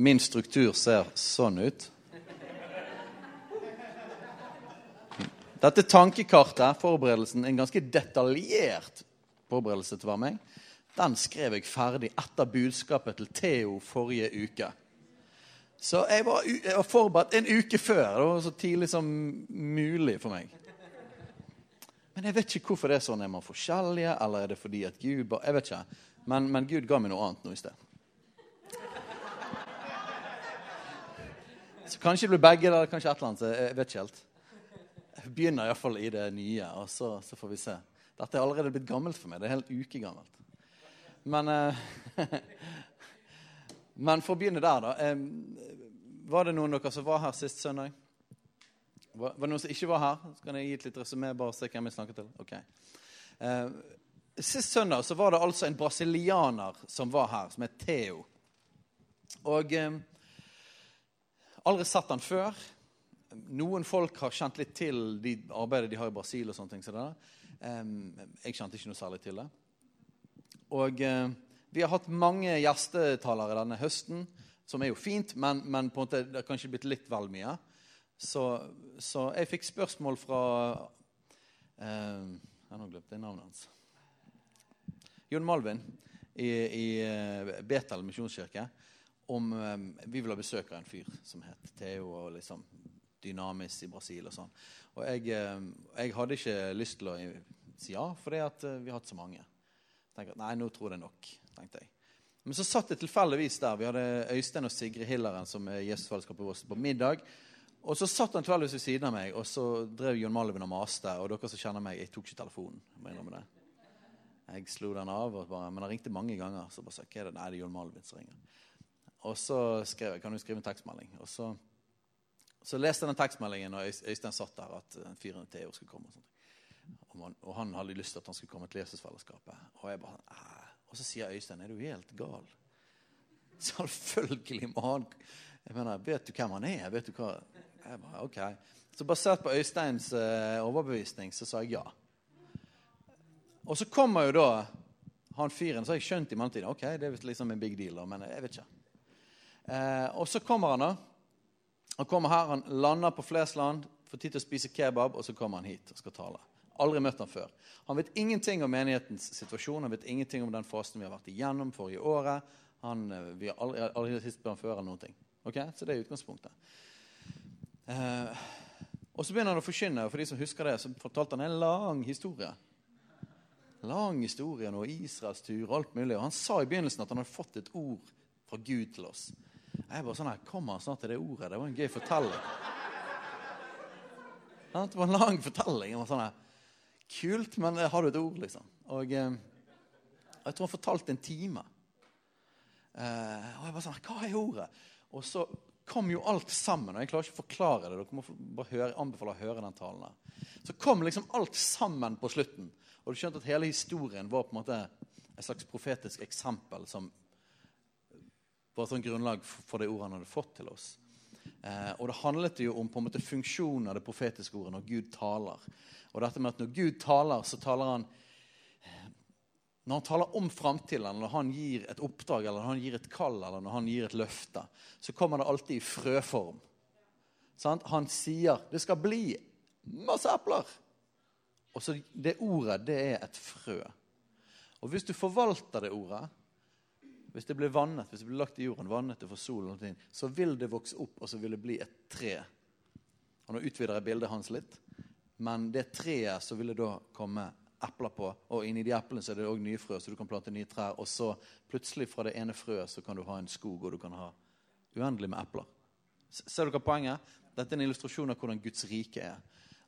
Min struktur ser sånn ut. Dette tankekartet, forberedelsen, en ganske detaljert forberedelse til å meg, den skrev jeg ferdig etter budskapet til Theo forrige uke. Så jeg var, jeg var forberedt en uke før. Det var så tidlig som mulig for meg. Men jeg vet ikke hvorfor det er sånn. Er man forskjellige, eller er det fordi at Gud bare Jeg vet ikke. Men, men Gud ga meg noe annet nå i sted. Kanskje det blir begge, eller kanskje et eller annet. Jeg vet ikke helt. Jeg begynner iallfall i det nye, og så, så, får vi se. Dette er allerede blitt gammelt for meg. Det er helt ukegammelt. Men, eh, men for å begynne der, da. Eh, var det noen av dere som var her sist søndag? Var, var det noen som ikke var her? Så kan jeg gi et litt resumé, bare se hvem jeg snakker til. Ok. Eh, sist søndag så var det altså en brasilianer som var her, som het Theo. Og eh, Aldri sett den før. Noen folk har kjent litt til de arbeidet de har i Brasil. og sånne ting. Så jeg kjente ikke noe særlig til det. Og eh, vi har hatt mange gjestetalere denne høsten, som er jo fint, men, men på en måte, det har kanskje blitt litt vel mye. Så, så jeg fikk spørsmål fra eh, Jeg nå glemt det navnet hans. Jon Malvin i, i eh, Betel misjonskirke om um, vi ville besøke en fyr som het Theo, og liksom Dynamis i Brasil og sånn. Og jeg, um, jeg, hadde ikke lyst til å si ja, fordi at uh, vi har hatt så mange. Tenkte nei, nå tror jeg det nok, tenkte jeg. Men så satt jeg tilfeldigvis der. Vi hadde Øystein og Sigrid Hilleren som er Jesusfellesskapet vårt på middag. Og så satt han tilfeldigvis ved siden av meg, og så drev John Malvin og maste. Og dere som kjenner meg, jeg tok ikke telefonen. Jeg, jeg slo den av, bare, men han ringte mange ganger. Så bare sa hva er det? Nei, det er John Malvin som ringer. Og så skrev jeg kan du skrive en tekstmelding. Og så, så leste jeg den tekstmeldingen, og Øystein satt der at en fyren Theo skulle komme. Og, og, man, og, han hadde lyst til at han skulle komme til Jesusfellesskapet. Og jeg bare, Æh. og så sier Øystein er du helt gal. Selvfølgelig må han jeg mener, Vet du hvem han er? Vet du hva? Jeg bare, ok. Så basert på Øysteins uh, overbevisning så sa jeg ja. Og så kommer jo da han fyren, så har jeg skjønt i mellomtiden ok, det er liksom en big deal, men jeg vet ikke. Eh, og så kommer han da. Han kommer her, han lander på Flesland, får tid til å spise kebab, og så kommer han hit og skal tale. Aldri møtt han før. Han vet ingenting om menighetens situasjon, han vet ingenting om den fasen vi har vært igjennom forrige året. Han, eh, vi har aldri, aldri sist han før eller noen ting. Ok? Så det er utgangspunktet. Eh, og så begynner han å forkynne, og for de som husker det, så fortalte han en lang historie. Lang historie om Israels tur og alt mulig. Og han sa i begynnelsen at han hadde fått et ord fra Gud til oss. Jeg bare sånn her, Kommer han snart til det ordet? Det var en gøy fortelling. Det var en lang fortelling. var sånn her, Kult, men har du et ord, liksom? Og eh, Jeg tror han fortalte en time. Eh, og jeg bare sånn Hva er ordet? Og så kom jo alt sammen. og Jeg klarer ikke å forklare det. Dere må bare høre, anbefale å høre den talen. der. Så kom liksom alt sammen på slutten. Og du skjønte at hele historien var på en måte et slags profetisk eksempel som var et sånn grunnlag for det ordet han hadde fått til oss. Eh, og det handlet jo om på en måte funksjonen av det profetiske ordet når Gud taler. Og dette med at når Gud taler, så taler han Når han taler om framtiden, når han gir et oppdrag, eller når han gir et kall, eller når han gir et løfte, så kommer det alltid i frøform. Sant? Han sier 'det skal bli masse epler'. Og så Det ordet, det er et frø. Og hvis du forvalter det ordet, hvis det blir vannet, hvis det blir lagt i jorden, vannet det for solen, og ting, så vil det vokse opp, og så vil det bli et tre. Og Nå utvider jeg bildet hans litt. Men det treet så vil det da komme epler på, og inni de eplene så er det òg nye frø, så du kan plante nye trær. Og så plutselig fra det ene frøet så kan du ha en skog, og du kan ha uendelig med epler. Ser dere poenget? Dette er en illustrasjon av hvordan Guds rike er.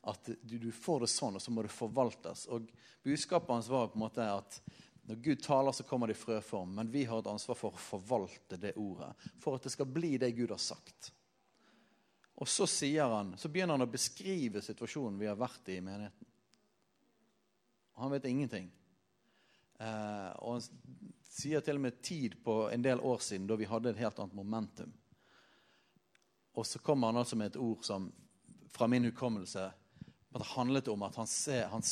At du, får det sånn, og så må det forvaltes. Og Budskapet hans var på en måte at når Gud taler, så kommer det i frøform, men vi har et ansvar for å forvalte det ordet. For at det skal bli det Gud har sagt. Og så, sier han, så begynner han å beskrive situasjonen vi har vært i i menigheten. Han vet ingenting. Eh, og han sier til og med tid på en del år siden da vi hadde et helt annet momentum. Og så kommer han altså med et ord som fra min hukommelse handlet om at han, ser, han,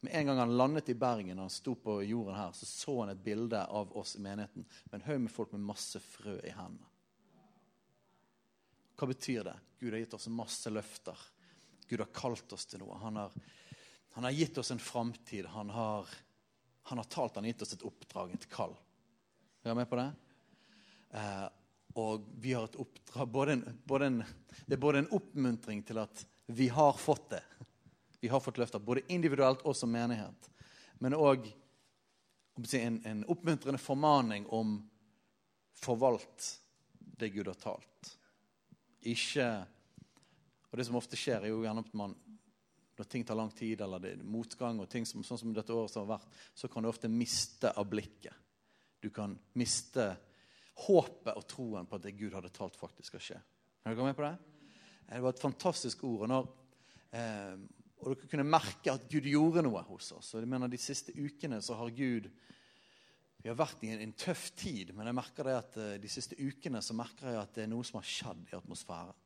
med en gang han landet i Bergen og han sto på jorden her, så så han et bilde av oss i menigheten med en haug med folk med masse frø i hendene. Hva betyr det? Gud har gitt oss masse løfter. Gud har kalt oss til noe. Han har, han har gitt oss en framtid. Han har, han har talt, han har gitt oss et oppdrag, et kall. Er du med på det? Eh, og vi har et oppdrag både en, både en, Det er både en oppmuntring til at vi har fått det. Vi har fått løfter, både individuelt og som menighet. Men òg en, en oppmuntrende formaning om forvalt det Gud har talt. Ikke Og det som ofte skjer, er jo gjerne at man når ting tar lang tid, eller det er motgang, og ting som, sånn som dette året som har vært, så kan du ofte miste av blikket. Du kan miste håpet og troen på at det Gud hadde talt, faktisk skal skje. Er dere med på det? Det var et fantastisk ord. og når eh, og dere kunne merke at Gud gjorde noe hos oss. Og jeg mener De siste ukene så har Gud Vi har vært i en, en tøff tid, men jeg merker det at uh, de siste ukene så merker jeg at det er noe som har skjedd i atmosfæren.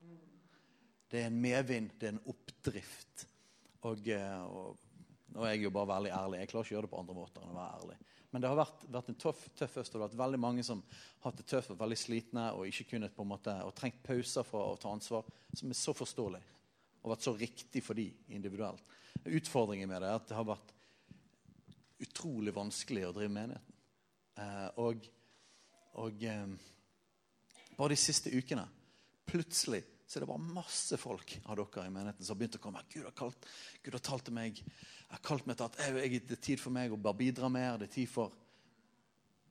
Det er en medvind, det er en oppdrift. Og, uh, og nå er jeg jo bare veldig ærlig. Jeg klarer ikke å gjøre det på andre måter enn å være ærlig. Men det har vært, vært en tøff, tøff høst, og det har vært veldig mange som har hatt det tøft og veldig slitne og ikke kunnet på en måte, og trengt pauser for å ta ansvar, som er så forståelig og vært så riktig for de individuelt. Utfordringen med det er at det har vært utrolig vanskelig å drive menigheten. Eh, og, og eh, bare de siste ukene plutselig så er det bare masse folk av dere i menigheten som har begynt å komme. Gud har, kalt, Gud har talt til meg. Jeg har kalt meg til at jeg, det er tid for meg å bare bidra mer. det er tid for...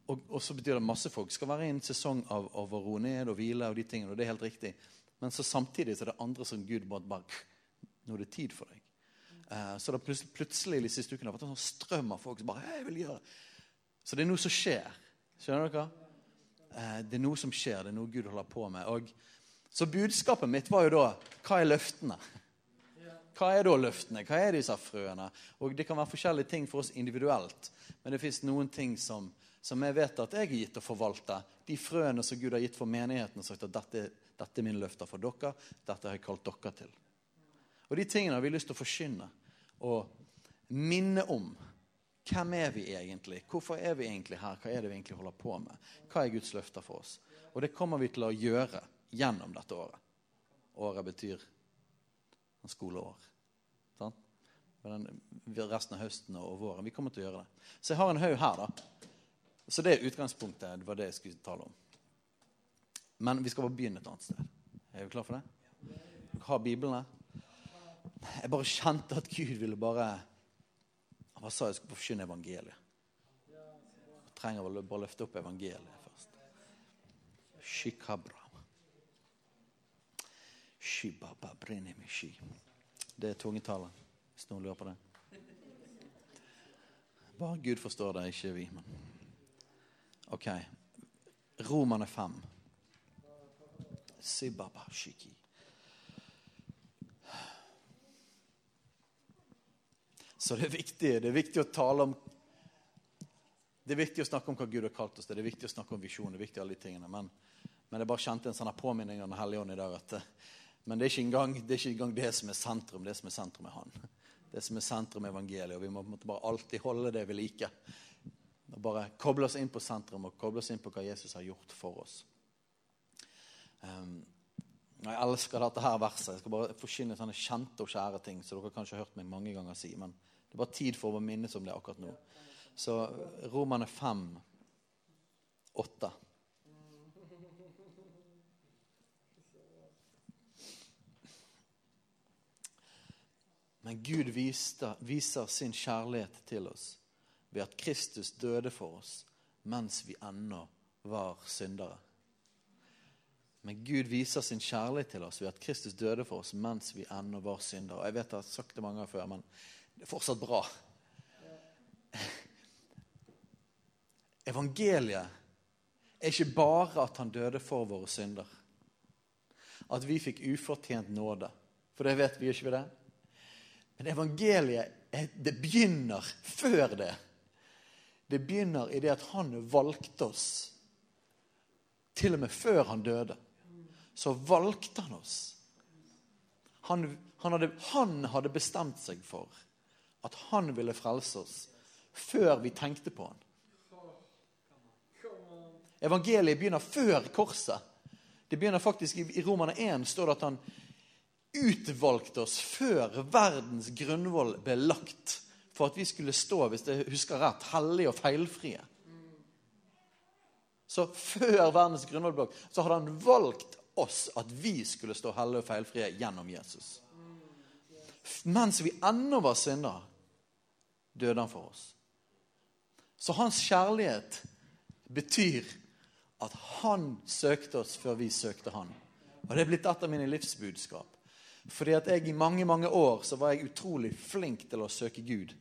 Og, og så betyr det masse folk skal være i en sesong av, av å roe ned og hvile. og de tingene, og det er helt riktig. Men så samtidig så er det andre som Gud bare, bare Nå er det tid for deg. Uh, så det plutselig, plutselig de siste ukene har vært en sånn strøm av folk som bare jeg vil gjøre. Så det er noe som skjer. Skjønner dere? Uh, det er noe som skjer. Det er noe Gud holder på med. Og, så budskapet mitt var jo da Hva er løftene? Hva er da løftene? Hva er disse frøene? Og Det kan være forskjellige ting for oss individuelt, men det fins noen ting som, som jeg vet at jeg er gitt å forvalte. De frøene som Gud har gitt for menigheten og sagt at dette dette er mine løfter for dere. Dette har jeg kalt dere til. Og De tingene har vi lyst til å forkynne og minne om. Hvem er vi egentlig? Hvorfor er vi egentlig her? Hva er det vi egentlig holder på med? Hva er Guds løfter for oss? Og det kommer vi til å gjøre gjennom dette året. Året betyr en skoleår. Sant? Resten av høsten og våren. Vi kommer til å gjøre det. Så jeg har en haug her, da. Så det er utgangspunktet. Det var det jeg skulle tale om. Men vi skal bare begynne et annet sted. Er vi klar for det? Dere har Biblene? Jeg bare kjente at Gud ville bare Han sa jeg skulle forkynne evangeliet. Jeg trenger å bare løfte opp evangeliet først. Shikabra. Det er tungetale, hvis noen lurer på det. Bare Gud forstår det, ikke vi. Men. OK. Romane 5. Så det er viktig det er viktig å tale om Det er viktig å snakke om hva Gud har kalt oss til. Det er viktig å snakke om visjon. det er viktig alle de tingene. Men, men jeg bare kjente en sånn påminning av Den hellige ånd i dag. at Men det er, engang, det er ikke engang det som er sentrum. Det som er sentrum, er Han. Det som er sentrum, er evangeliet. Og vi må bare alltid holde det vi liker. Og bare koble oss inn på sentrum og koble oss inn på hva Jesus har gjort for oss. Um, jeg elsker dette her verset. Jeg skal bare forkynne sånne kjente og kjære ting så dere kanskje har hørt meg mange ganger si. Men det er bare tid for å minnes om det akkurat nå. Så Romane 5, 8. Men Gud viste, viser sin kjærlighet til oss ved at Kristus døde for oss mens vi ennå var syndere. Men Gud viser sin kjærlighet til oss ved at Kristus døde for oss mens vi ennå var syndere. Og jeg vet jeg har sagt det mange ganger før, men det er fortsatt bra. Evangeliet er ikke bare at han døde for våre synder. At vi fikk ufortjent nåde. For det vet vi ikke, det. Men evangeliet det begynner før det. Det begynner i det at han valgte oss. Til og med før han døde så valgte han oss. Han, han, hadde, han, hadde, bestemt seg for at han ville frelse oss før vi tenkte på han. Evangeliet begynner før korset. Det begynner faktisk I Romerne 1 står det at han utvalgte oss før verdens grunnvoll ble lagt, for at vi skulle stå, hvis jeg husker rett, hellige og feilfrie. Så før verdens grunnvoll så hadde han valgt oss at vi skulle stå hellige og feilfrie gjennom Jesus. Mens vi ennå var syndere, døde han for oss. Så hans kjærlighet betyr at han søkte oss før vi søkte han. Og Det er blitt et av mine livsbudskap. Fordi at jeg I mange mange år så var jeg utrolig flink til å søke Gud.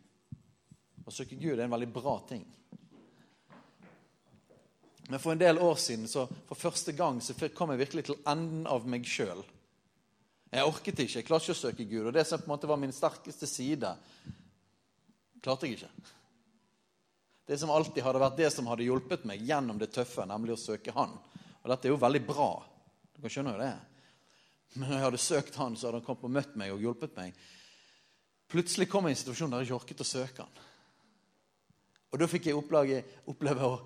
Å søke Gud er en veldig bra ting. Men for en del år siden, så for første gang, så kom jeg virkelig til enden av meg sjøl. Jeg orket ikke. Jeg klarte ikke å søke Gud. Og det som på en måte var min sterkeste side, klarte jeg ikke. Det som alltid hadde vært det som hadde hjulpet meg gjennom det tøffe, nemlig å søke Han. Og dette er jo veldig bra. Du kan skjønne jo det. Men når jeg hadde søkt Han, så hadde Han kommet og møtt meg og hjulpet meg. Plutselig kom jeg i en situasjon der jeg ikke orket å søke Han. Og da fikk jeg oppleve, å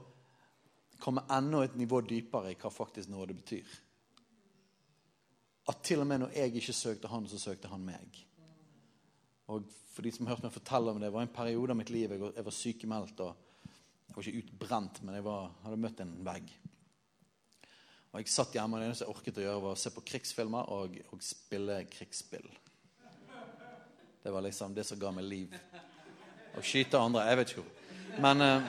komme enda et nivå dypere i hva faktisk nåde betyr. At til og med når jeg ikke søkte Han, så søkte Han meg. Og for de som har hørt meg fortelle om det, det var en periode av mitt liv jeg, var sykemeldt. og Jeg var ikke utbrent, men jeg var, hadde møtt en vegg. Og Jeg satt hjemme, og det eneste jeg orket å gjøre, var å se på krigsfilmer og, og spille krigsspill. Det var liksom det som ga meg liv. Å skyte andre Jeg vet ikke hvor. Men eh,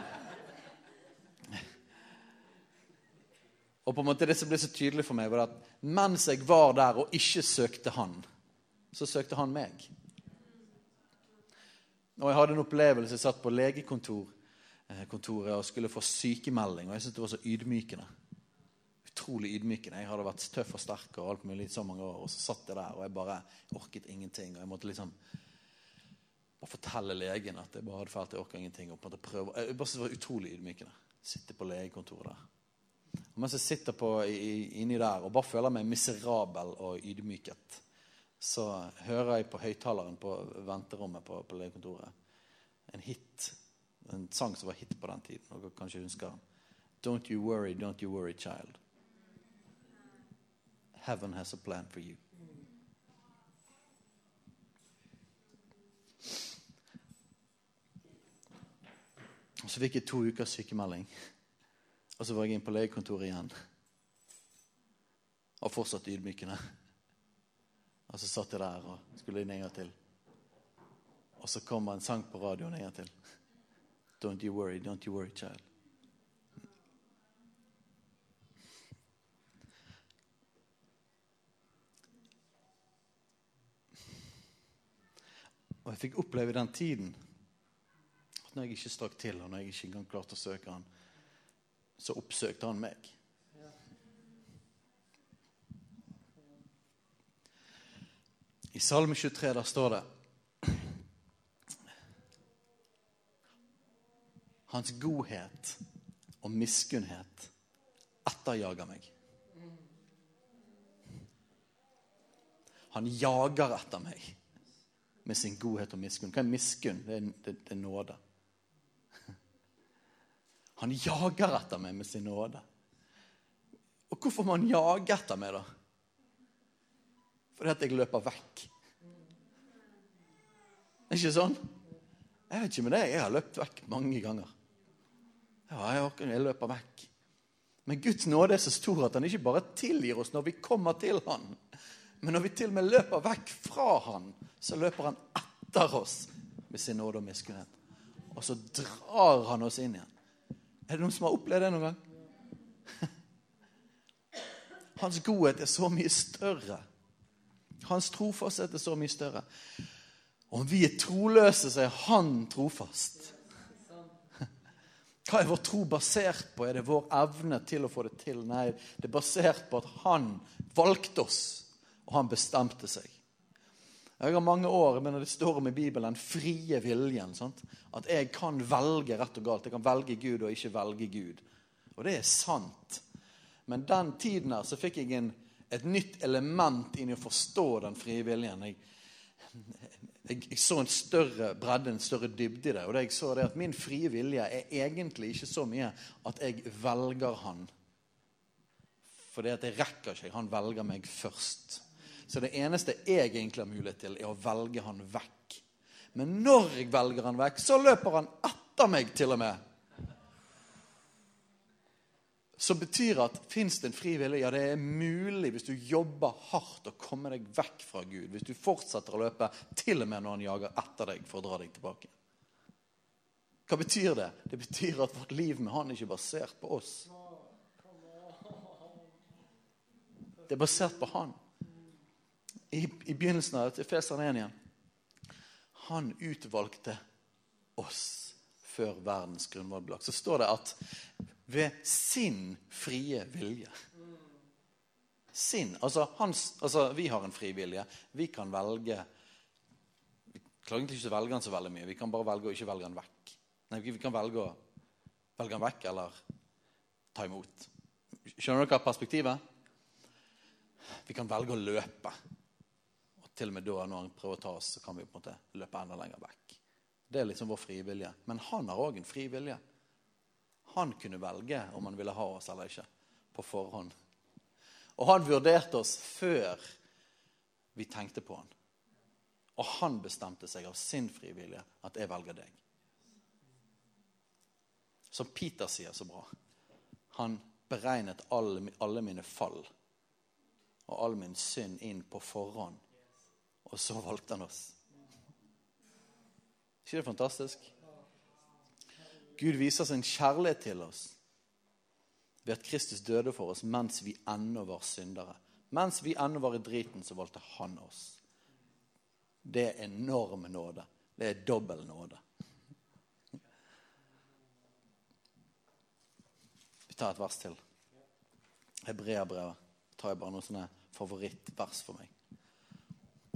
Og på en måte Det som ble så tydelig for meg, var at mens jeg var der og ikke søkte han, så søkte han meg. Og Jeg hadde en opplevelse. Jeg satt på legekontoret eh, og skulle få sykemelding. Og jeg syntes det var så ydmykende. Utrolig ydmykende. Jeg hadde vært tøff og sterk og alt mulig i så mange år. Og så satt jeg der, og jeg bare orket ingenting. Og jeg måtte liksom bare fortelle legen at jeg bare hadde fælt, jeg orker ingenting. Og på en. Jeg bare det var utrolig ydmykende. Sitte på legekontoret der. Og mens jeg sitter på, inni der og bare føler meg miserabel og ydmyket så hører jeg på høyttaleren på venterommet på, på legekontoret en hit. En sang som var hit på den tiden. Dere kanskje husker den. Don't you worry, don't you worry, child. Heaven has a plan for you. Og Så fikk jeg to ukers sykemelding. Og så var jeg inn på legekontoret igjen. Og fortsatt ydmykende. Og så satt jeg der og skulle inn en gang til. Og så kom en sang på radioen en gang til. Don't you worry, don't you worry, child. Og jeg fikk oppleve den tiden når jeg ikke strakk til, og når jeg ikke engang klarte å søke han, så oppsøkte han meg. I Salme 23 der står det Hans godhet og miskunnhet etterjager meg. Han jager etter meg med sin godhet og miskunn. Hva er miskunn? Det er, det, det er nåde. Han jager etter meg med sin nåde. Og hvorfor må han jage etter meg, da? fordi at jeg løper vekk. Er ikke sånn? Jeg vet ikke med det. Jeg har løpt vekk mange ganger. Ja, jeg løper vekk. Men Guds nåde er så stor at han ikke bare tilgir oss når vi kommer til han, men når vi til og med løper vekk fra han, så løper han etter oss med sin nåde og miskunnhet. Og så drar han oss inn igjen. Er det noen som har opplevd det noen gang? Hans godhet er så mye større hans trofasthet er så mye større. Om vi er troløse, så er han trofast. Hva er vår tro basert på? Er det vår evne til å få det til? Nei, det er basert på at han valgte oss, og han bestemte seg. Jeg har mange år, men det står om i Bibelen den frie viljen. Sant? At jeg kan velge rett og galt. Jeg kan velge Gud og ikke velge Gud. Og det er sant. Men den tiden her så fikk jeg en et nytt element inn i å forstå den frie viljen. Jeg, jeg, jeg, så en større bredde, en større dybde i det. Og det jeg så det at min frie vilje er egentlig ikke så mye at jeg velger han For det at jeg rekker ikke. Han velger meg først. Så det eneste jeg egentlig har mulighet til, er å velge han vekk. Men når jeg velger han vekk, så løper han etter meg til og med. Så betyr at fins det en fri vilje? Ja, det er mulig hvis du jobber hardt å komme deg vekk fra Gud. Hvis du fortsetter å løpe til og med når han jager etter deg for å dra deg tilbake. Hva betyr det? Det betyr at vårt liv med han er ikke basert på oss. Det er basert på han. I, i begynnelsen av Efeseren 1 igjen. Han utvalgte oss før verdens grunnvoll ble lagt. Så står det at ved sin frie vilje Sin. Altså, hans, altså vi har en fri vilje. Vi kan velge Vi klarer egentlig ikke å velge han så veldig mye. Vi kan bare velge å ikke velge han vekk. Nei, Vi kan velge å velge han vekk eller ta imot. Skjønner dere perspektivet? Vi kan velge å løpe. Til og med da, når han prøver å ta oss, så kan vi på en måte løpe enda lenger vekk. Det er liksom vår frivillige. Men han har òg en frivillige. Han kunne velge om han ville ha oss eller ikke på forhånd. Og han vurderte oss før vi tenkte på han. Og han bestemte seg av sin frivillige at 'jeg velger deg'. Som Peter sier så bra. Han beregnet alle, alle mine fall og all min synd inn på forhånd. Og så valgte han oss. ikke det fantastisk? Gud viser sin kjærlighet til oss ved at Kristus døde for oss mens vi ennå var syndere. Mens vi ennå var i driten, så valgte han oss. Det er enorm nåde. Det er dobbel nåde. Vi tar et vers til. Hebreabrevet tar jeg bare noen sånne favorittvers for meg.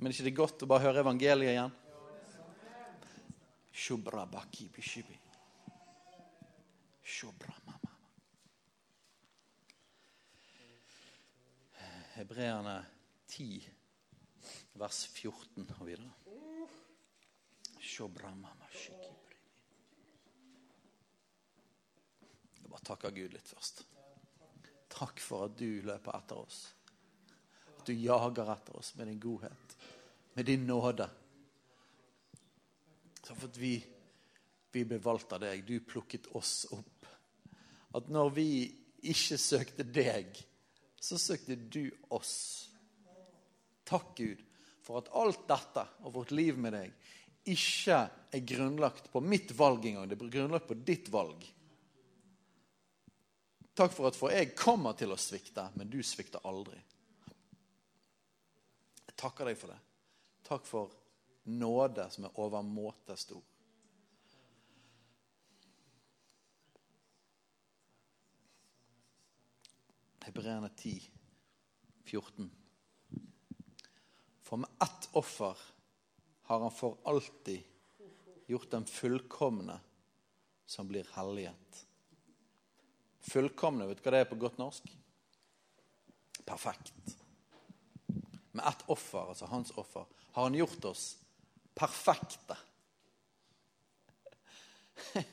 Men er ikke det godt å bare høre evangeliet igjen? Hebreerne 10, vers 14 og videre. Jeg bare takker Gud litt først. Takk for at du løper etter oss. At du jager etter oss med din godhet, med din nåde. Takk for at vi, vi ble valgt av deg. Du plukket oss opp at når vi ikke søkte deg, så søkte du oss. Takk, Gud, for at alt dette og vårt liv med deg ikke er grunnlagt på mitt valg engang. Det er grunnlagt på ditt valg. Takk for at for jeg kommer til å svikte, men du svikter aldri. Jeg takker deg for det. Takk for nåde som er overmåte stor. Hebreerne 10, 14. For med ett offer har han for alltid gjort den fullkomne som blir helliget. Fullkomne, vet du hva det er på godt norsk? Perfekt. Med ett offer, altså hans offer, har han gjort oss perfekte.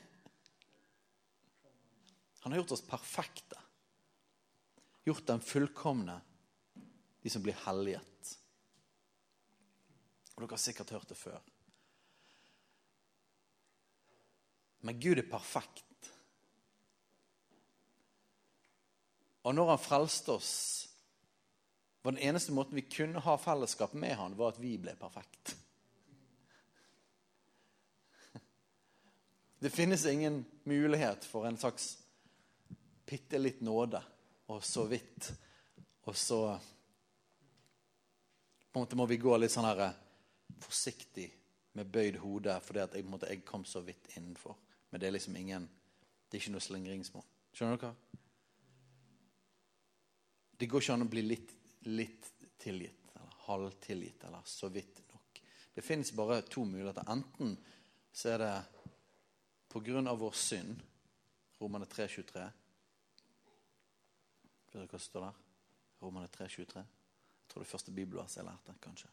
Han har gjort oss perfekte gjort dem fullkomne, de som blir helliget. Og dere har sikkert hørt det før. Men Gud er perfekt. Og når han frelste oss, var den eneste måten vi kunne ha fellesskap med han, var at vi ble perfekt. Det finnes ingen mulighet for en slags bitte litt nåde og så vidt. Og så på en måte må vi gå litt sånn her eh, forsiktig med bøyd hode, fordi at jeg, på en måte, jeg kom så vidt innenfor. Men det er liksom ingen Det er ikke noe slingringsmål. Skjønner dere? Det går ikke an å bli litt, litt tilgitt, eller halvtilgitt, eller så vidt nok. Det fins bare to muligheter. Enten så er det på grunn av vår synd, Romane 323, Vet dere hva som står der? Romane 3,23. Jeg tror det første bibelverset jeg lærte, kanskje.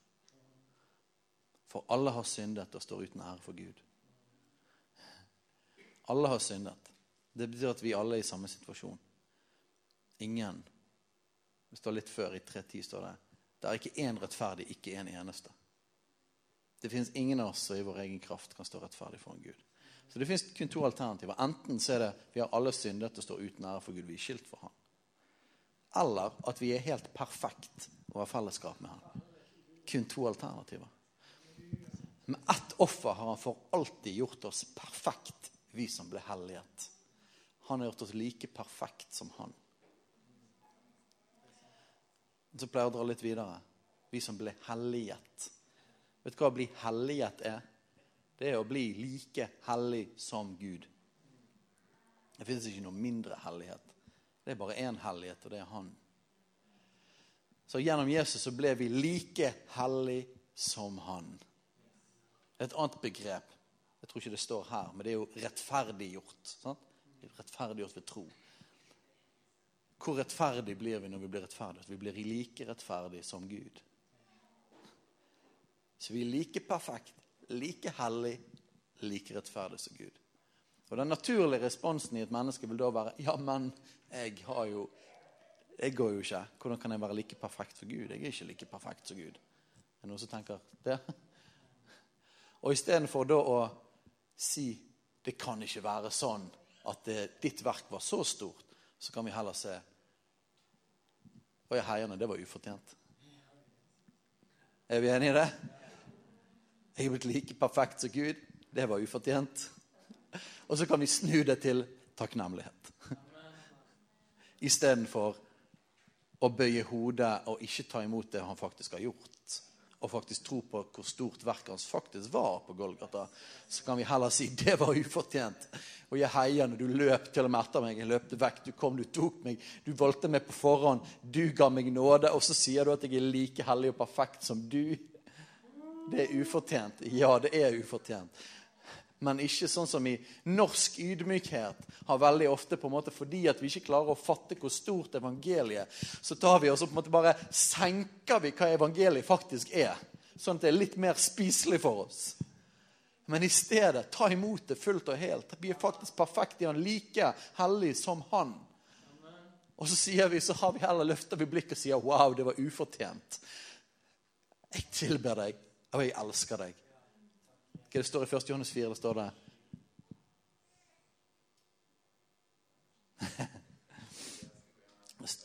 For alle har syndet og står uten ære for Gud. Alle har syndet. Det betyr at vi alle er i samme situasjon. Ingen Det står litt før i 3.10 står det. Det er ikke én rettferdig, ikke en eneste. Det finnes ingen av oss som i vår egen kraft kan stå rettferdig foran Gud. Så det finnes kun to alternativer. Enten så er det vi har alle syndet og står uten ære for Gud. Vi er skilt for Han. Eller at vi er helt perfekt og har fellesskap med Han. Kun to alternativer. Med ett offer har han for alltid gjort oss perfekt, vi som ble helliget. Han har gjort oss like perfekt som han. Så pleier jeg å dra litt videre. Vi som ble helliget. Vet du hva å bli helliget er? Det er å bli like hellig som Gud. Det finnes ikke noe mindre hellighet. Det er bare én hellighet, og det er Han. Så gjennom Jesus så ble vi like hellig som Han. Et annet begrep Jeg tror ikke det står her, men det er jo rettferdiggjort. Sant? Rettferdiggjort ved tro. Hvor rettferdig blir vi når vi blir rettferdige? At vi blir like rettferdige som Gud. Så vi er like perfekt, like hellig, like rettferdig som Gud. Og Den naturlige responsen i et menneske vil da være Ja, men jeg har jo Jeg går jo ikke. Hvordan kan jeg være like perfekt for Gud? Jeg er ikke like perfekt som Gud. Er det noen som tenker det? Og istedenfor da å si det kan ikke være sånn at det, ditt verk var så stort, så kan vi heller se Oi, heierne, det var ufortjent. Er vi enige i det? Jeg er blitt like perfekt som Gud. Det var ufortjent. Og så kan vi snu det til takknemlighet. Istedenfor å bøye hodet og ikke ta imot det han faktisk har gjort. Og faktisk tro på hvor stort verket hans faktisk var på Golgata. Så kan vi heller si det var ufortjent. Og jeg heier når du løp til og med etter meg. Jeg løpte vekk. Du kom, du tok meg. Du valgte meg på forhånd. Du ga meg nåde. Og så sier du at jeg er like hellig og perfekt som du. Det er ufortjent. Ja, det er ufortjent. Men ikke sånn som i norsk ydmykhet har veldig ofte på en måte fordi at vi ikke klarer å fatte hvor stort evangeliet så tar vi og på en måte bare senker vi hva evangeliet faktisk er. Sånn at det er litt mer spiselig for oss. Men i stedet, ta imot det fullt og helt. Vi er faktisk perfekte i Han, like hellig som Han. Og så sier vi, så har vi heller løfter vi blikket og sier 'wow, det var ufortjent'. Jeg tilber deg, og jeg elsker deg. Hva det står i 1. Johannes 4? Det står det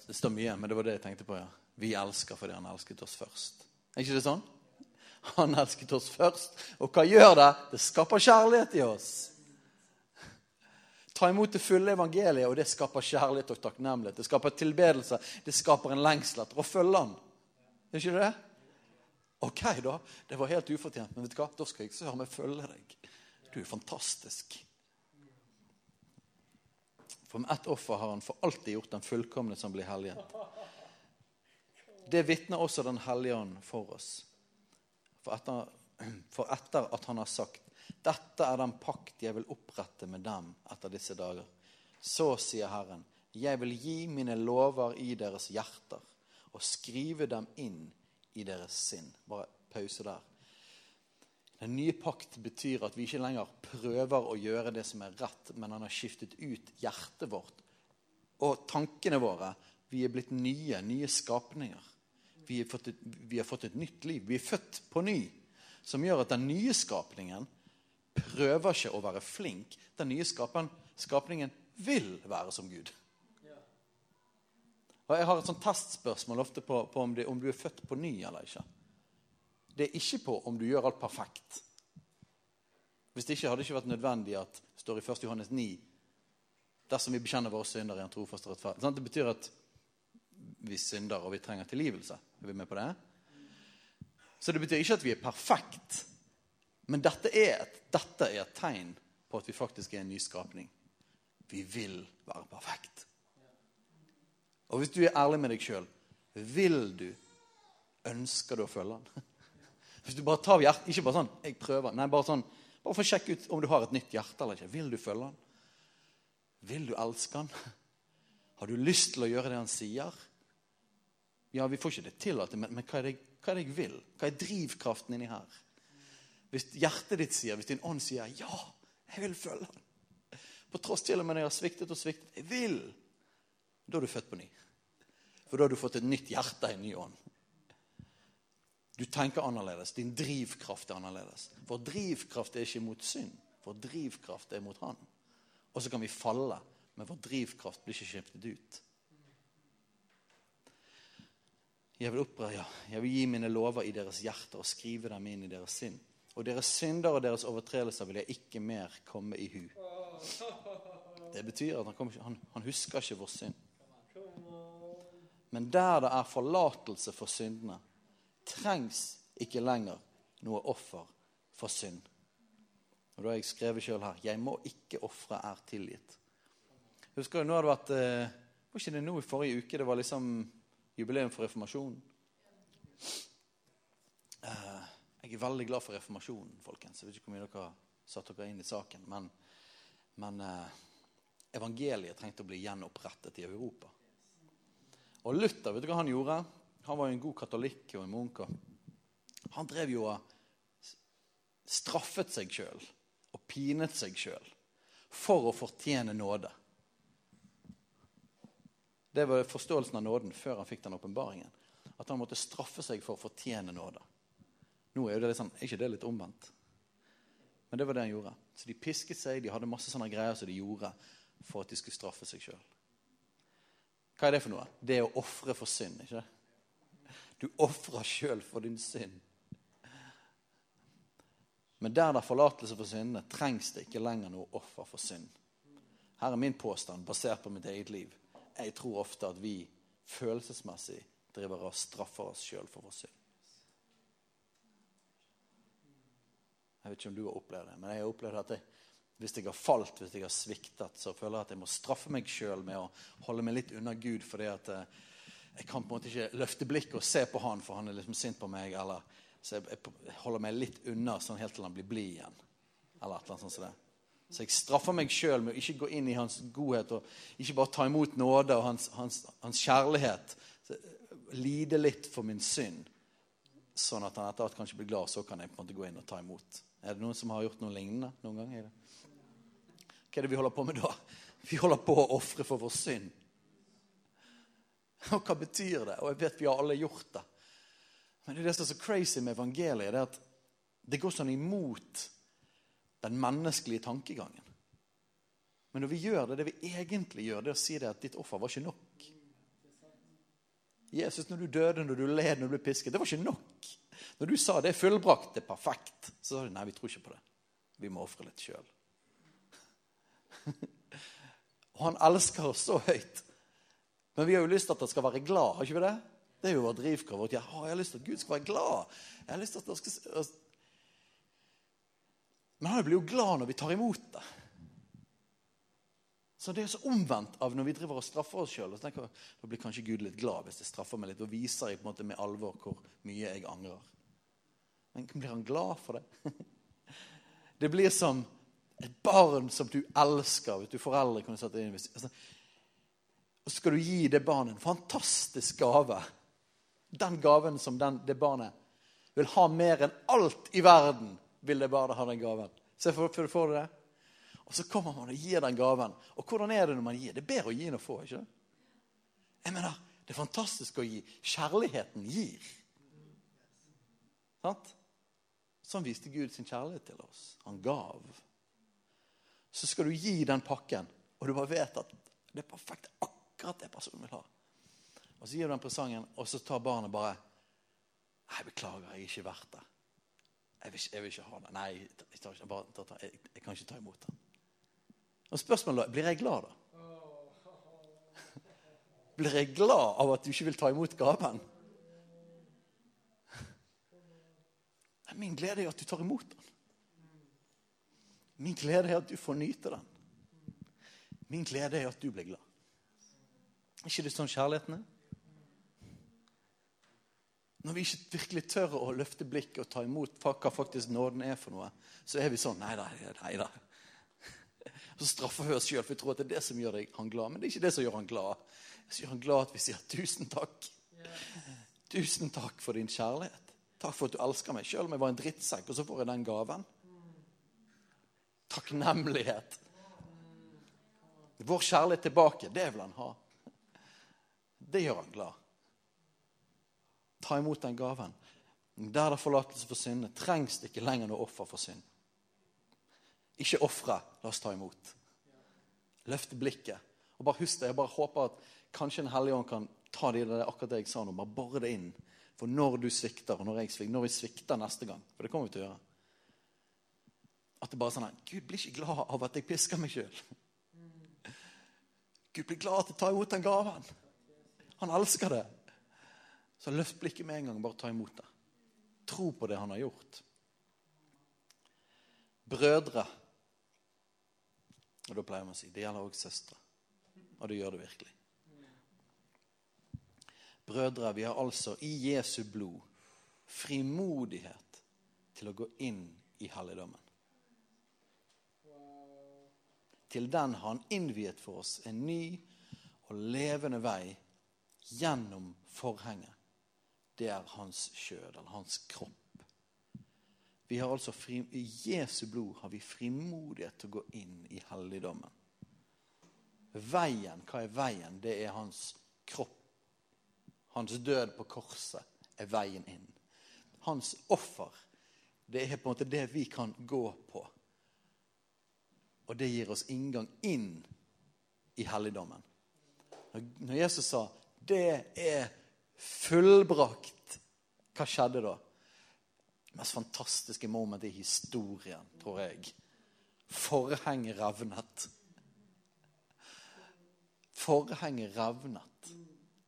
Det står mye, men det var det jeg tenkte på. ja. Vi elsker fordi han elsket oss først. Er ikke det sånn? Han elsket oss først. Og hva gjør det? Det skaper kjærlighet i oss. Ta imot det fulle evangeliet, og det skaper kjærlighet og takknemlighet. Det skaper tilbedelse. Det skaper en lengsel etter å følge han. Er ikke det? Ok, da. Det var helt ufortjent, men vet du hva? da skal jeg søren meg følge deg. Du er fantastisk. For med ett offer har han for alltid gjort den fullkomne som blir hellighet. Det vitner også Den hellige ånd for oss. For etter, for etter at han har sagt dette er den pakt jeg vil opprette med dem etter disse dager. Så sier Herren, jeg vil gi mine lover i deres hjerter og skrive dem inn i deres sinn. Bare pause der. Den nye pakt betyr at vi ikke lenger prøver å gjøre det som er rett, men han har skiftet ut hjertet vårt og tankene våre. Vi er blitt nye, nye skapninger. Vi et, vi har fått et nytt liv. Vi er født på ny. Som gjør at den nye skapningen prøver ikke å være flink. Den nye skapningen vil være som Gud. Og Jeg har et sånt testspørsmål ofte på, på om, det, om, du er født på ny eller ikke. Det er ikke på om du gjør alt perfekt. Hvis det ikke hadde ikke vært nødvendig at det står i 1. Johannes 9 dersom vi bekjenner våre synder i en trofast rettferd. Det betyr at vi synder og vi trenger tilgivelse. Er vi med på det? Så det betyr ikke at vi er perfekt. Men dette er et, dette er et tegn på at vi faktisk er en ny skapning. Vi vil være perfekt. Og hvis du er ærlig med deg sjøl, vil du Ønsker du å følge han? Hvis du bare tar hjertet, Ikke bare sånn 'jeg prøver'. Nei, bare sånn, bare for å sjekke ut om du har et nytt hjerte eller ikke. Vil du følge han? Vil du elske han? Har du lyst til å gjøre det han sier? Ja, vi får ikke det til, men, men hva, er det, hva, er det, jeg vil? Hva er drivkraften inni her? Hvis hjertet ditt sier, hvis din ånd sier 'ja, jeg vil følge han', på tross til og med når jeg har sviktet og sviktet 'Jeg vil', da er du født på ny. For da har du fått et nytt hjerte en ny ånd. Du tenker annerledes. Din drivkraft er annerledes. Vår drivkraft er ikke mot synd. Vår drivkraft er mot Han. Og så kan vi falle, men vår drivkraft blir ikke skiftet ut. Jeg vil opprøre, ja. Jeg vil gi mine lover i deres hjerter og skrive dem inn i deres sinn. Og deres synder og deres overtredelser vil jeg ikke mer komme i hu. Det betyr at han, ikke, han, han husker ikke vår synd. Men der det er forlatelse for syndene, trengs ikke lenger noe offer for synd. Og Da har jeg skrevet sjøl her 'Jeg må ikke ofre, er tilgitt'. Husker du, nå har det vært, eh, Var ikke det nå i forrige uke det var liksom jubileum for reformasjonen? Eh, jeg er veldig glad for reformasjonen, folkens. Jeg vet ikke hvor mye dere har satt dere inn i saken. Men, men eh, evangeliet trengte å bli gjenopprettet i Europa. Og Luther, vet du hva han gjorde? Han var jo en god katolikk og en munk. Han drev jo og straffet seg sjøl og pinet seg sjøl for å fortjene nåde. Det var forståelsen av nåden før han fikk den åpenbaringen. At han måtte straffe seg for å fortjene nåde. Nå er, det liksom, er ikke det litt omvendt? Men det var det han gjorde. Så de pisket seg, de hadde masse sånne greier som de gjorde for at de skulle straffe seg sjøl. Hva er det for noe? Det er å ofre for synd. ikke Du ofrer sjøl for din synd. Men der det er forlatelse for syndene, trengs det ikke lenger noe offer for synd. Her er min påstand, basert på mitt eget liv. Jeg tror ofte at vi følelsesmessig driver og straffer oss sjøl for vår synd. Jeg vet ikke om du har opplevd det, men jeg har opplevd at jeg, hvis jeg har falt, hvis jeg har sviktet, så føler jeg at jeg må straffe meg sjøl med å holde meg litt unna Gud. fordi at eh, jeg kan på en måte ikke løfte blikket og se på han, for han er liksom sint på meg. eller Så jeg, holder meg litt unna sånn helt til han blir blid igjen. Eller et eller annet sånt som det. Så jeg straffer meg sjøl med å ikke gå inn i hans godhet og ikke bare ta imot nåde og hans, hans, hans kjærlighet. Så, lide litt for min synd, sånn at han etter hvert kanskje blir glad, så kan jeg på en måte gå inn og ta imot. Er det noen som har gjort noe lignende noen gang? Hva er det vi holder på med da? Vi holder på å ofre for vår synd. Og hva betyr det? Og jeg vet vi har alle gjort det. Men det som er så crazy med evangeliet, det er at det går sånn imot den menneskelige tankegangen. Men når vi gjør det, det vi egentlig gjør, det er å si det at ditt offer var ikke nok. Jesus, når du døde, når du led, når du ble pisket, det var ikke nok. Når du sa det er fullbrakt, det er perfekt, så sa de nei, vi tror ikke på det. Vi må ofre litt sjøl. Og han elsker oss så høyt. Men vi har jo lyst til at han skal være glad. har ikke vi Det Det er jo vår drivkraft. Vårt. jeg har lyst til at Gud skal være glad. Jeg har lyst til at skal... Men han blir jo glad når vi tar imot det. Så Det er så omvendt av når vi driver og straffer oss sjøl. Da blir kanskje Gud litt glad hvis jeg straffer meg litt og viser jeg på en måte med alvor hvor mye jeg angrer. Men blir han glad for det? Det blir som et barn som du elsker. Vet du, Foreldre kan du sette inn altså, Og skal du gi det barnet en fantastisk gave. Den gaven som den, det barnet vil ha mer enn alt i verden, vil det barnet ha den gaven. Se, for, for, får du det? Og så kommer man og gir den gaven. Og hvordan er det når man gir? Det er bedre å gi enn å få. ikke det? Jeg mener, Det er fantastisk å gi. Kjærligheten gir. Sant? Sånn viste Gud sin kjærlighet til oss. Han gav så skal du gi den pakken, og du bare vet at det er perfekt. Akkurat det personen vil ha. Og så gir du den presangen, og så tar barnet bare Nei, beklager, jeg er ikke verdt det. Jeg vil, jeg vil ikke ha det. Nei, jeg, tar, jeg, bare, jeg, jeg, kan ikke ta imot den. Og spørsmålet er blir jeg glad, da? Blir jeg glad av at du ikke vil ta imot gaven? Min glede er at du tar imot den. Min glede er at du får nyte den. Min glede er at du blir glad. Er ikke det sånn kjærligheten er? Når vi ikke virkelig tør å løfte blikket og ta imot hva faktisk nåden er for noe, så er vi sånn Nei da, nei da. Så straffer vi oss sjøl, for vi tror at det er det som gjør han glad. Men det er ikke det som gjør han glad. Det gjør han glad at vi sier tusen takk. Tusen takk for din kjærlighet. Takk for at du elsker meg, sjøl om jeg var en drittsekk, og så får jeg den gaven takknemlighet. Vår kjærlighet tilbake, det vil han ha. Det gjør han glad. ta imot den gaven. Der det er forlatelse for syndene, trengs det ikke lenger noe offer for synd. Ikke ofre, la oss ta imot. Løft blikket. Og bare husk det, Jeg bare håper at kanskje Den hellige ånd kan ta det, det akkurat det jeg sa nå, bare bore det inn. For når du svikter, og når jeg svikter, når vi svikter neste gang For det kommer vi til å gjøre. Det bare sånn at Gud blir ikke glad av at jeg pisker meg sjøl. Gud blir glad til å ta imot den gaven. Han elsker det. Så løft blikket med en gang. Bare ta imot det. Tro på det han har gjort. Brødre. Og da pleier man å si det gjelder også søstre. Og det gjør det virkelig. Brødre, vi har altså i Jesu blod frimodighet til å gå inn i helligdommen. Til den han innviet for oss en ny og levende vei gjennom forhenget. Det er hans kjød, eller hans kropp. Vi har altså fri, I Jesu blod har vi frimodighet til å gå inn i helligdommen. Veien, hva er veien? Det er hans kropp. Hans død på korset er veien inn. Hans offer, det er på en måte det vi kan gå på. Og det gir oss inngang inn i helligdommen. Når Jesus sa 'det er fullbrakt', hva skjedde da? Det mest fantastiske momentet i historien, tror jeg. Forhenget revnet. Forhenget revnet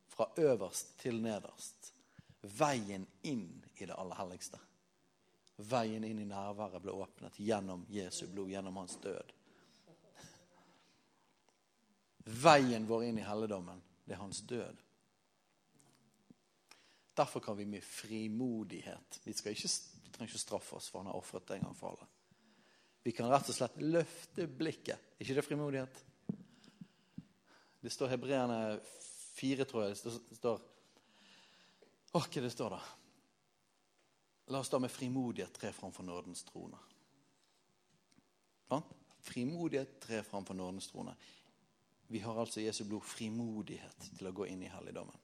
fra øverst til nederst. Veien inn i det aller helligste. Veien inn i nærværet ble åpnet gjennom Jesu blod, gjennom hans død. Veien vår inn i helligdommen, det er hans død. Derfor kan vi med frimodighet Vi, ikke, vi trenger ikke straffe oss, for han har ofret en gang for alle. Vi kan rett og slett løfte blikket. Er ikke det frimodighet? Det står Hebreerne 4, tror jeg. Det står Å, hva det står da? La oss da med frimodighet tre framfor nådens trone. Ja? Frimodighet tre framfor nådens trone. Vi har altså i Jesu blod frimodighet til å gå inn i helligdommen.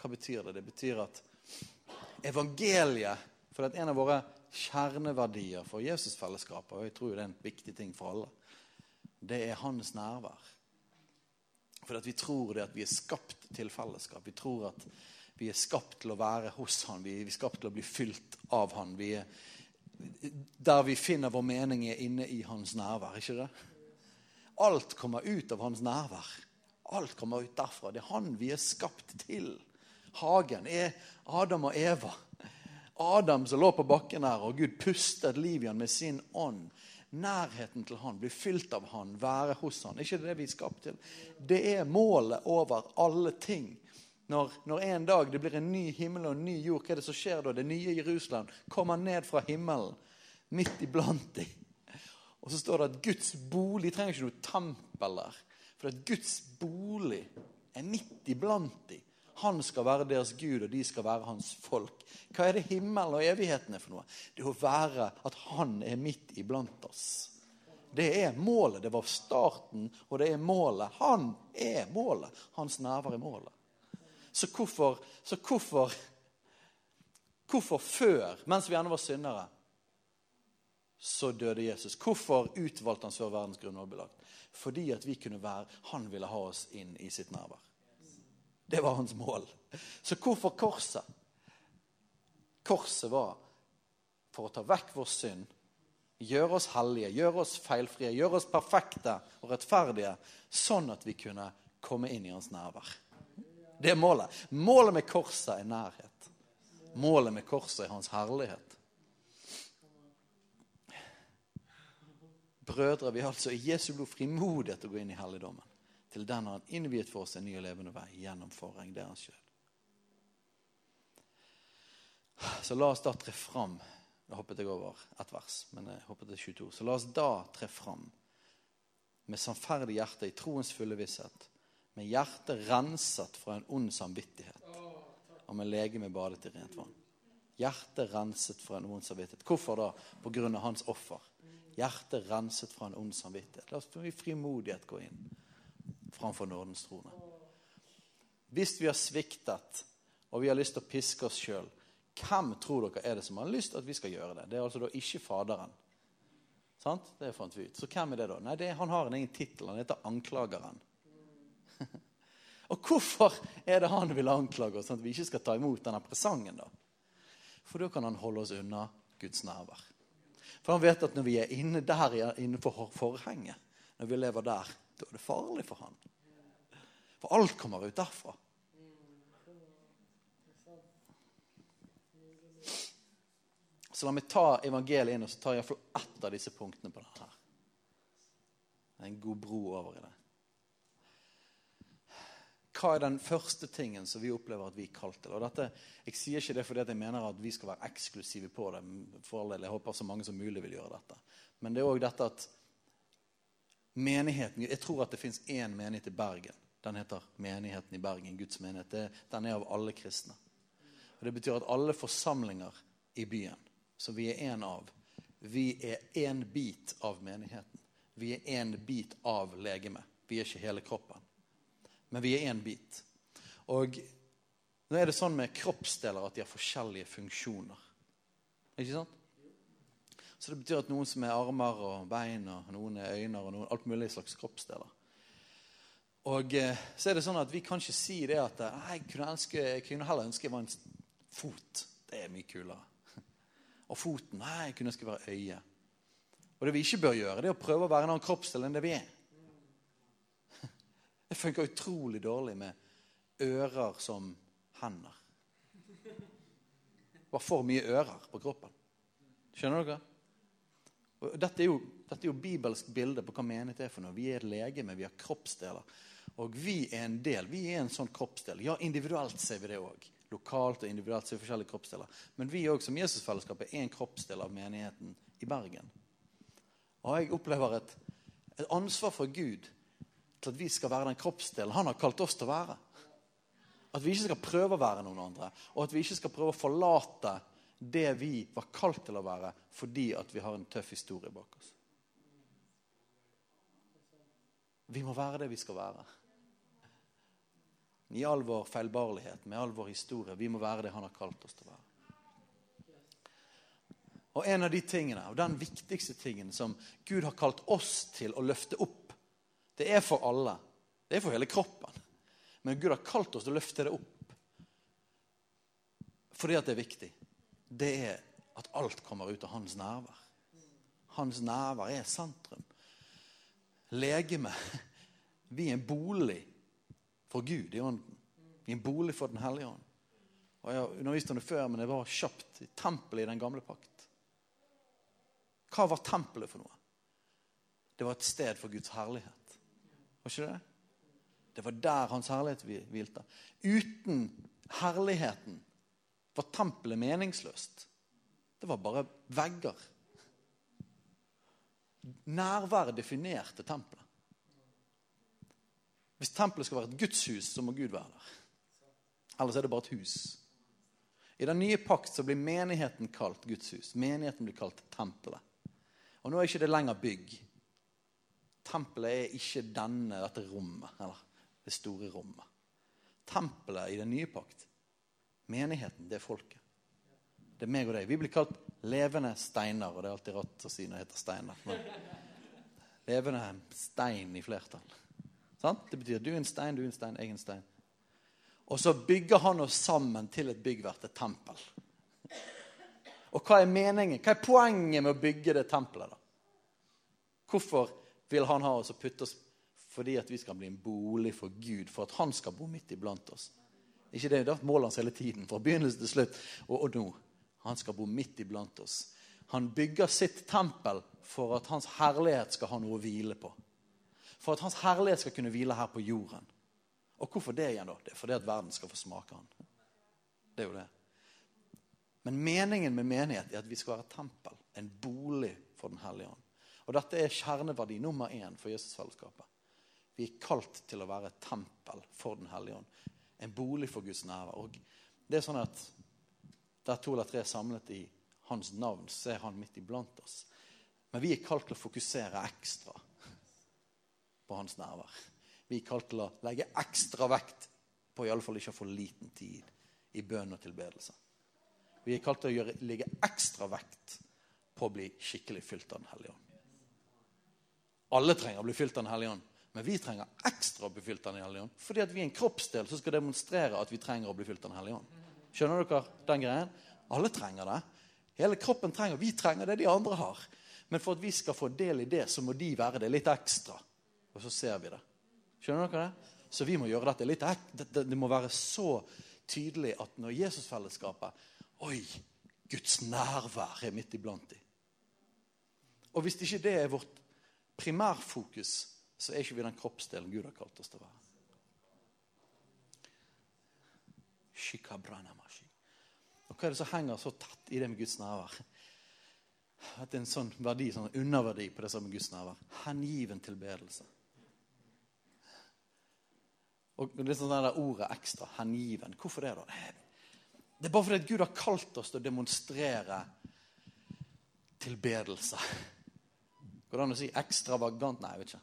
Hva betyr det? Det betyr at evangeliet For det er en av våre kjerneverdier for Jesusfellesskapet, og jeg tror det er en viktig ting for alle, det er hans nærvær. For vi tror det at vi er skapt til fellesskap. Vi tror at vi er skapt til å være hos han. Vi er skapt til å bli fylt av han. Vi er, der vi finner vår mening, er inne i hans nærvær. ikke det? Alt kommer ut av hans nærvær. Alt kommer ut derfra. Det er han vi er skapt til. Hagen er Adam og Eva. Adam som lå på bakken her, og Gud pustet liv i han med sin ånd. Nærheten til han, bli fylt av han, være hos han. ikke det vi er skapt til? Det er målet over alle ting. Når, når, en dag det blir en ny himmel og en ny jord, hva er det som skjer da? Det nye Jerusalem kommer ned fra himmelen, midt iblant dem. Og så står det at Guds bolig trenger ikke noe tempel der. For at Guds bolig er midt iblant dem. Han skal være deres Gud, og de skal være hans folk. Hva er det himmelen og evigheten er for noe? Det er å være at han er midt iblant oss. Det er målet. Det var starten, og det er målet. Han er målet. Hans nærvær er målet. Så hvorfor, så hvorfor Hvorfor før, mens vi ennå var syndere, så døde Jesus. Hvorfor utvalgte han før verdens grunnlag ble lagt? Fordi at vi kunne være Han ville ha oss inn i sitt nærvær. Det var hans mål. Så hvorfor korset? Korset var for å ta vekk vår synd, gjøre oss hellige, gjøre oss feilfrie, gjøre oss perfekte og rettferdige, sånn at vi kunne komme inn i hans nærvær. Det er målet. Målet med korset er nærhet. Målet med korset er hans herlighet. Brødre, vi altså i Jesu blod frimodighet til å gå inn i helligdommen. Til den har han innviet for oss en ny og levende vei gjennom forheng. Det er han sjøl. Så la oss da tre fram Nå hoppet jeg over ett vers, men jeg hoppet til 22. Så la oss da tre fram med sannferdig hjerte i troens fulle visshet, med hjertet renset fra en ond samvittighet, og med legeme badet i rent vann. Hjertet renset fra en ond samvittighet. Hvorfor da? På grunn av hans offer hjertet renset fra en ond samvittighet. La oss med frimodighet gå inn framfor nådens trone. Hvis vi har sviktet og vi har lyst til å piske oss sjøl, hvem tror dere er det som har lyst til at vi skal gjøre det? Det er altså da ikke Faderen. Sant? Det fant vi ut. Så hvem er det, da? Nei, det, Han har en egen tittel. Han heter Anklageren. og hvorfor er det han vil anklage oss, sånn at vi ikke skal ta imot denne presangen? da? For da kan han holde oss unna Guds nærvær. For han vet at når vi er inne der innenfor forhenget, når vi lever der, da er det farlig for han. For alt kommer ut derfra. Så la meg ta evangeliet inn og så tar jeg iallfall ett av disse punktene på det her. Det er en god bro over i det. Hva er den første tingen som vi opplever at vi er kalt til? Og dette, Jeg sier ikke det fordi jeg mener at vi skal være eksklusive på det. for alle, Jeg håper så mange som mulig vil gjøre dette. Men det er òg dette at menigheten Jeg tror at det fins én menighet i Bergen. Den heter Menigheten i Bergen, Guds menighet. Den er av alle kristne. Og Det betyr at alle forsamlinger i byen som vi er en av, vi er én bit av menigheten. Vi er én bit av legemet. Vi er ikke hele kroppen men vi er én bit. Og nå er det sånn med kroppsdeler at de har forskjellige funksjoner. Ikke sant? Så det betyr at noen som er armer og bein, og noen er øyne og noen, alt mulig slags kroppsdeler. Og eh, så er det sånn at vi kan ikke si det at jeg kunne, ønske, jeg kunne heller ønske jeg var en fot. Det er mye kulere. Og foten Nei, jeg kunne ønske jeg var øye. Og det vi ikke bør gjøre, det er å prøve å være en annen kroppsdel enn det vi er. Det funker utrolig dårlig med ører som hender. Det var for mye ører på kroppen. Skjønner dere? Dette er, jo, dette er jo bibelsk bilde på hva menighet er for noe. Vi er et legeme, vi har kroppsdeler. Og vi er en del. Vi er en sånn kroppsdel. Ja, individuelt ser vi det òg. Lokalt og individuelt ser vi forskjellige kroppsdeler. Men vi òg som Jesusfellesskapet er en kroppsdel av menigheten i Bergen. Og jeg opplever et, et ansvar for Gud til at vi skal være den kroppsdelen han har kalt oss til å være. At vi ikke skal prøve å være noen andre, og at vi ikke skal prøve å forlate det vi var kalt til å være fordi at vi har en tøff historie bak oss. Vi må være det vi skal være. I all vår feilbarlighet, med all vår historie. Vi må være det han har kalt oss til å være. Og en av de tingene, og den viktigste tingen som Gud har kalt oss til å løfte opp det er for alle. Det er for hele kroppen. Men Gud har kalt oss til å løfte det opp. Fordi at det er viktig. Det er at alt kommer ut av hans nærvær. Hans nærvær er sentrum. Legeme. Vi er en bolig for Gud i ånden. Vi er en bolig for Den hellige ånd. Og Jeg har undervist om det før, men det var kjapt. Tempelet i den gamle pakt. Hva var tempelet for noe? Det var et sted for Guds herlighet. Var ikke det? Det var der hans herlighet hvilte. Uten herligheten var tempelet meningsløst. Det var bare vegger. Nærværet definerte tempelet. Hvis tempelet skal være et gudshus, så må Gud være der. Ellers er det bare et hus. I den nye pakt så blir menigheten kalt Guds hus. Menigheten blir kalt tempelet. Og nå er ikke det lenger bygg. Tempelet er ikke denne, dette rommet, eller det store rommet. Tempelet i den nye pakt, menigheten, det er folket. Det er meg og deg. Vi blir kalt levende steiner, og det er alltid rart å si når det heter steiner. Men levende stein i flertall. Sant? Det betyr du er en stein, du er en stein, jeg er en stein. Og så bygger han oss sammen til et byggverk, et tempel. Og hva er meningen? Hva er poenget med å bygge det tempelet? da? Hvorfor vil han ha oss og putte oss fordi at vi skal bli en bolig for Gud, for at han skal bo midt iblant oss. Ikke det, det er målet hans hele tiden, fra begynnelse til slutt. Og, og nå. Han skal bo midt iblant oss. Han bygger sitt tempel for at hans herlighet skal ha noe å hvile på. For at hans herlighet skal kunne hvile her på jorden. Og hvorfor det igjen, da? Det er fordi at verden skal få smake han. Det er jo det. Men meningen med menighet er at vi skal være tempel, en bolig for Den hellige ånd. Og dette er kjerneverdi nummer én for Jesusfellesskapet. Vi er kalt til å være et tempel for Den hellige ånd. En bolig for Guds nærvær. Og det er sånn at der to eller tre er samlet i hans navn, så er han midt iblant oss. Men vi er kalt til å fokusere ekstra på hans nærvær. Vi er kalt til å legge ekstra vekt på i alle fall ikke å få liten tid i bønn og tilbedelse. Vi er kalt til å gjøre, legge ekstra vekt på å bli skikkelig fylt av Den hellige ånd. Alle trenger å bli fylt av Den hellige ånd, men vi trenger ekstra å bli fylt av Den hellige ånd fordi at vi er en kroppsdel som skal demonstrere at vi trenger å bli fylt av Den hellige ånd. Skjønner dere den greien? Alle trenger det. Hele kroppen trenger Vi trenger det de andre har. Men for at vi skal få del i det, så må de være det litt ekstra. Og så ser vi det. Skjønner dere det? Så vi må gjøre dette litt det, det, må være så tydelig at når Jesusfellesskapet Oi, Guds nærvær er midt iblant dem. Og hvis ikke det er vårt primærfokus, så er ikke vi den kroppsdelen Gud har kalt oss til å være. Og Hva er det som henger så tett i det med Guds nærvær? At det er en sånn verdi, sånn underverdi på det som er Guds nærvær. Hengiven tilbedelse. Og det er sånn det ordet ekstra. Hengiven. Hvorfor det, da? Det er bare fordi Gud har kalt oss til å demonstrere tilbedelse. Går det an å si ekstravagant? Nei, jeg vet ikke.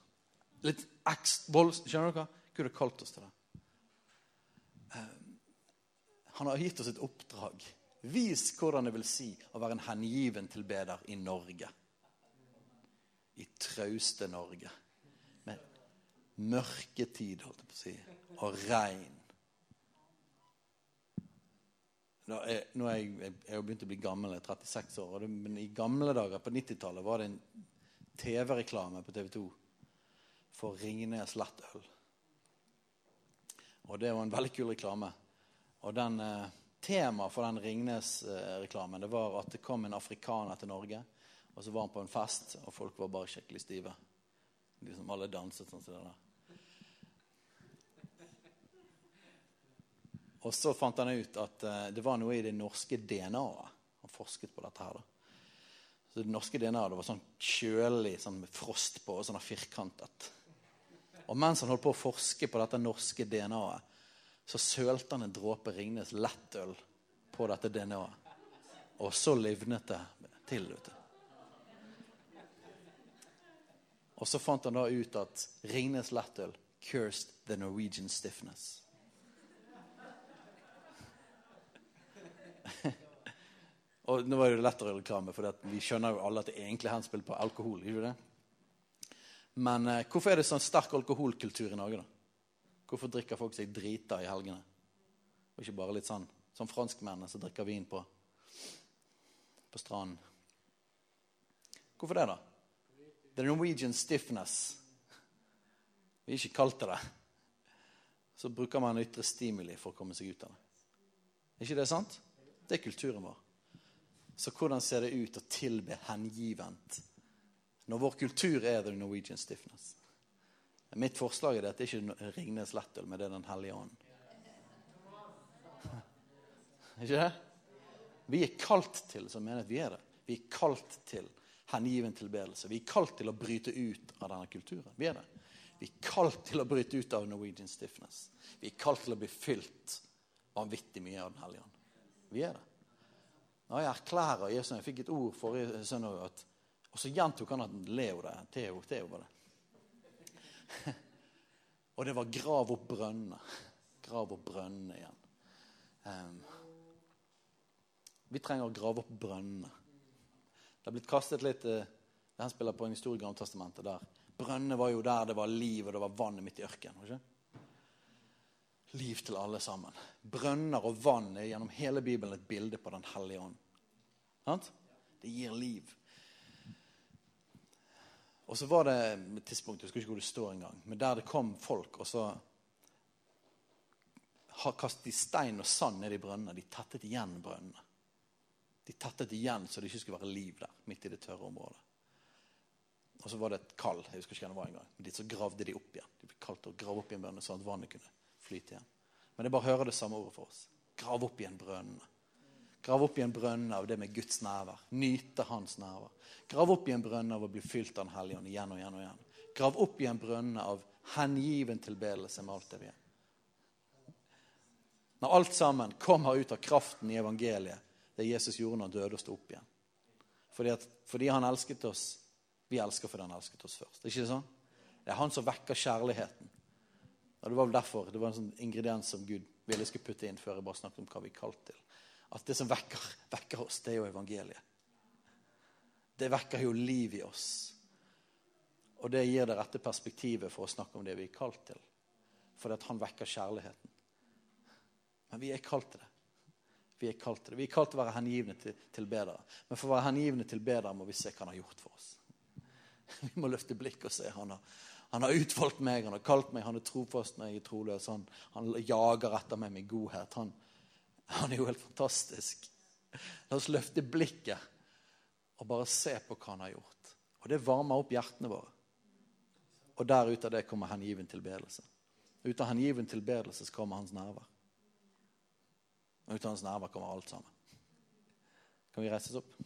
Litt ekstra, Skjønner dere? Gud har kalt oss til det. Eh, han har gitt oss et oppdrag. Vis hvordan det vil si å være en hengiven tilbeder i Norge. I trauste Norge. Med mørketid, holdt jeg på å si, og regn. Er, nå er jeg, jeg, jeg begynt å bli gammel, jeg er 36 år. Men i gamle dager, på 90-tallet, var det en TV-reklame på TV 2 for Ringnes lettøl. Og det var en veldig kul reklame. Og den... Eh, Temaet for den Ringnes-reklamen det var at det kom en afrikaner til Norge. Og så var han på en fest, og folk var bare skikkelig stive. Liksom alle danset sånn som det der. Og så fant han ut at uh, det var noe i det norske DNA-et. Han forsket på dette her. da. Så Det norske DNA-et var sånn kjølig, sånn med frost på og sånn firkantet. Og mens han holdt på å forske på dette norske DNA-et, så sølte han en dråpe Ringnes lettøl på dette DNA-et. Og så livnet det til. vet du. Og så fant han da ut at Ringnes lettøl cursed the Norwegian stiffness. Og nå var det lettere reklame, for vi skjønner jo alle at det egentlig er henspill på alkohol. ikke det? Men eh, hvorfor er det sånn sterk alkoholkultur i Norge? da? Hvorfor drikker folk seg drita i helgene? Og ikke bare litt sånn som franskmennene som drikker vin på, på stranden. Hvorfor det, da? The Norwegian stiffness. Vi er ikke kalt det det. Så bruker man ytre stimuli for å komme seg ut av det. Er ikke det sant? Det er kulturen vår. Så hvordan ser det ut å tilbe hengivent når vår kultur er the Norwegian stiffness? Mitt forslag er at det ikke er Ringnes lettøl, men det er Den hellige ånd. Ikke det? Vi er kalt til som menighet. Vi er det. Vi er kalt til hengiven tilbedelse. Vi er kalt til å bryte ut av denne kulturen. Vi er det. Vi er kalt til å bryte ut av Norwegian stiffness. Vi er kalt til å bli fylt vanvittig mye av Den hellige ånd. Vi er det. Når jeg erklærer Jesus Jeg fikk et ord forrige søndag, og så gjentok han at Leo det. Theo, Theo var det. og det var grav opp brønnene. Grav opp brønnene igjen. Um, vi trenger å grave opp brønnene. Det har blitt kastet litt uh, Det her spiller på en historie i Gammeltestamentet. der Brønnene var jo der det var liv, og det var vannet midt i ørkenen. Liv til alle sammen. Brønner og vann er gjennom hele Bibelen et bilde på Den hellige ånd. Det gir liv. Og så var det et tidspunkt, jeg husker ikke hvor det står engang, men der det kom folk, og så kastet de stein og sand ned i brønnene. De tettet igjen brønnene. De tettet igjen så det ikke skulle være liv der, midt i det tørre området. Og så var det et kall. jeg husker ikke hva det var engang, men de så gravde de opp igjen. De ble kalt å grave opp igjen brønnene sånn at vannet kunne flyte igjen. Men det er bare å høre det samme ordet for oss. Grav opp igjen brønnene. Grav opp igjen brønnene av det med Guds nærvær. Nyte Hans nærvær. Grav opp igjen brønnene av å bli fylt av Den hellige ånd igjen og igjen og igjen. Grav opp igjen brønnene av hengiven tilbedelse med alt det vi er. Når alt sammen kommer ut av kraften i evangeliet, det Jesus gjorde når han døde og sto opp igjen. Fordi, at, fordi han elsket oss. Vi elsker fordi han elsket oss først. Det er ikke sånn? Det er han som vekker kjærligheten. Og Det var vel derfor det var en sånn ingrediens som Gud ville skulle putte inn før jeg bare snakket om hva vi er kalt til. At det som vekker, vekker oss, det er jo evangeliet. Det vekker jo liv i oss. Og det gir det rette perspektivet for å snakke om det vi er kalt til. Fordi at han vekker kjærligheten. Men vi er kalt til det. Vi er kalt til det. Vi er kalt til å være hengivne til, til bedre. Men for å være hengivne til bedre må vi se hva han har gjort for oss. Vi må løfte blikket og se. Han har, han har utvalgt meg, han har kalt meg, han er trofast når jeg er troløs. Han, han jager etter meg med godhet. Han, han er jo helt fantastisk. La oss løfte blikket og bare se på hva han har gjort. Og det varmer opp hjertene våre. Og der ut av det kommer hengiven tilbedelse. Ut av hengiven tilbedelse kommer hans nerver. Og ut av hans nerver kommer alt sammen. Kan vi reise oss opp?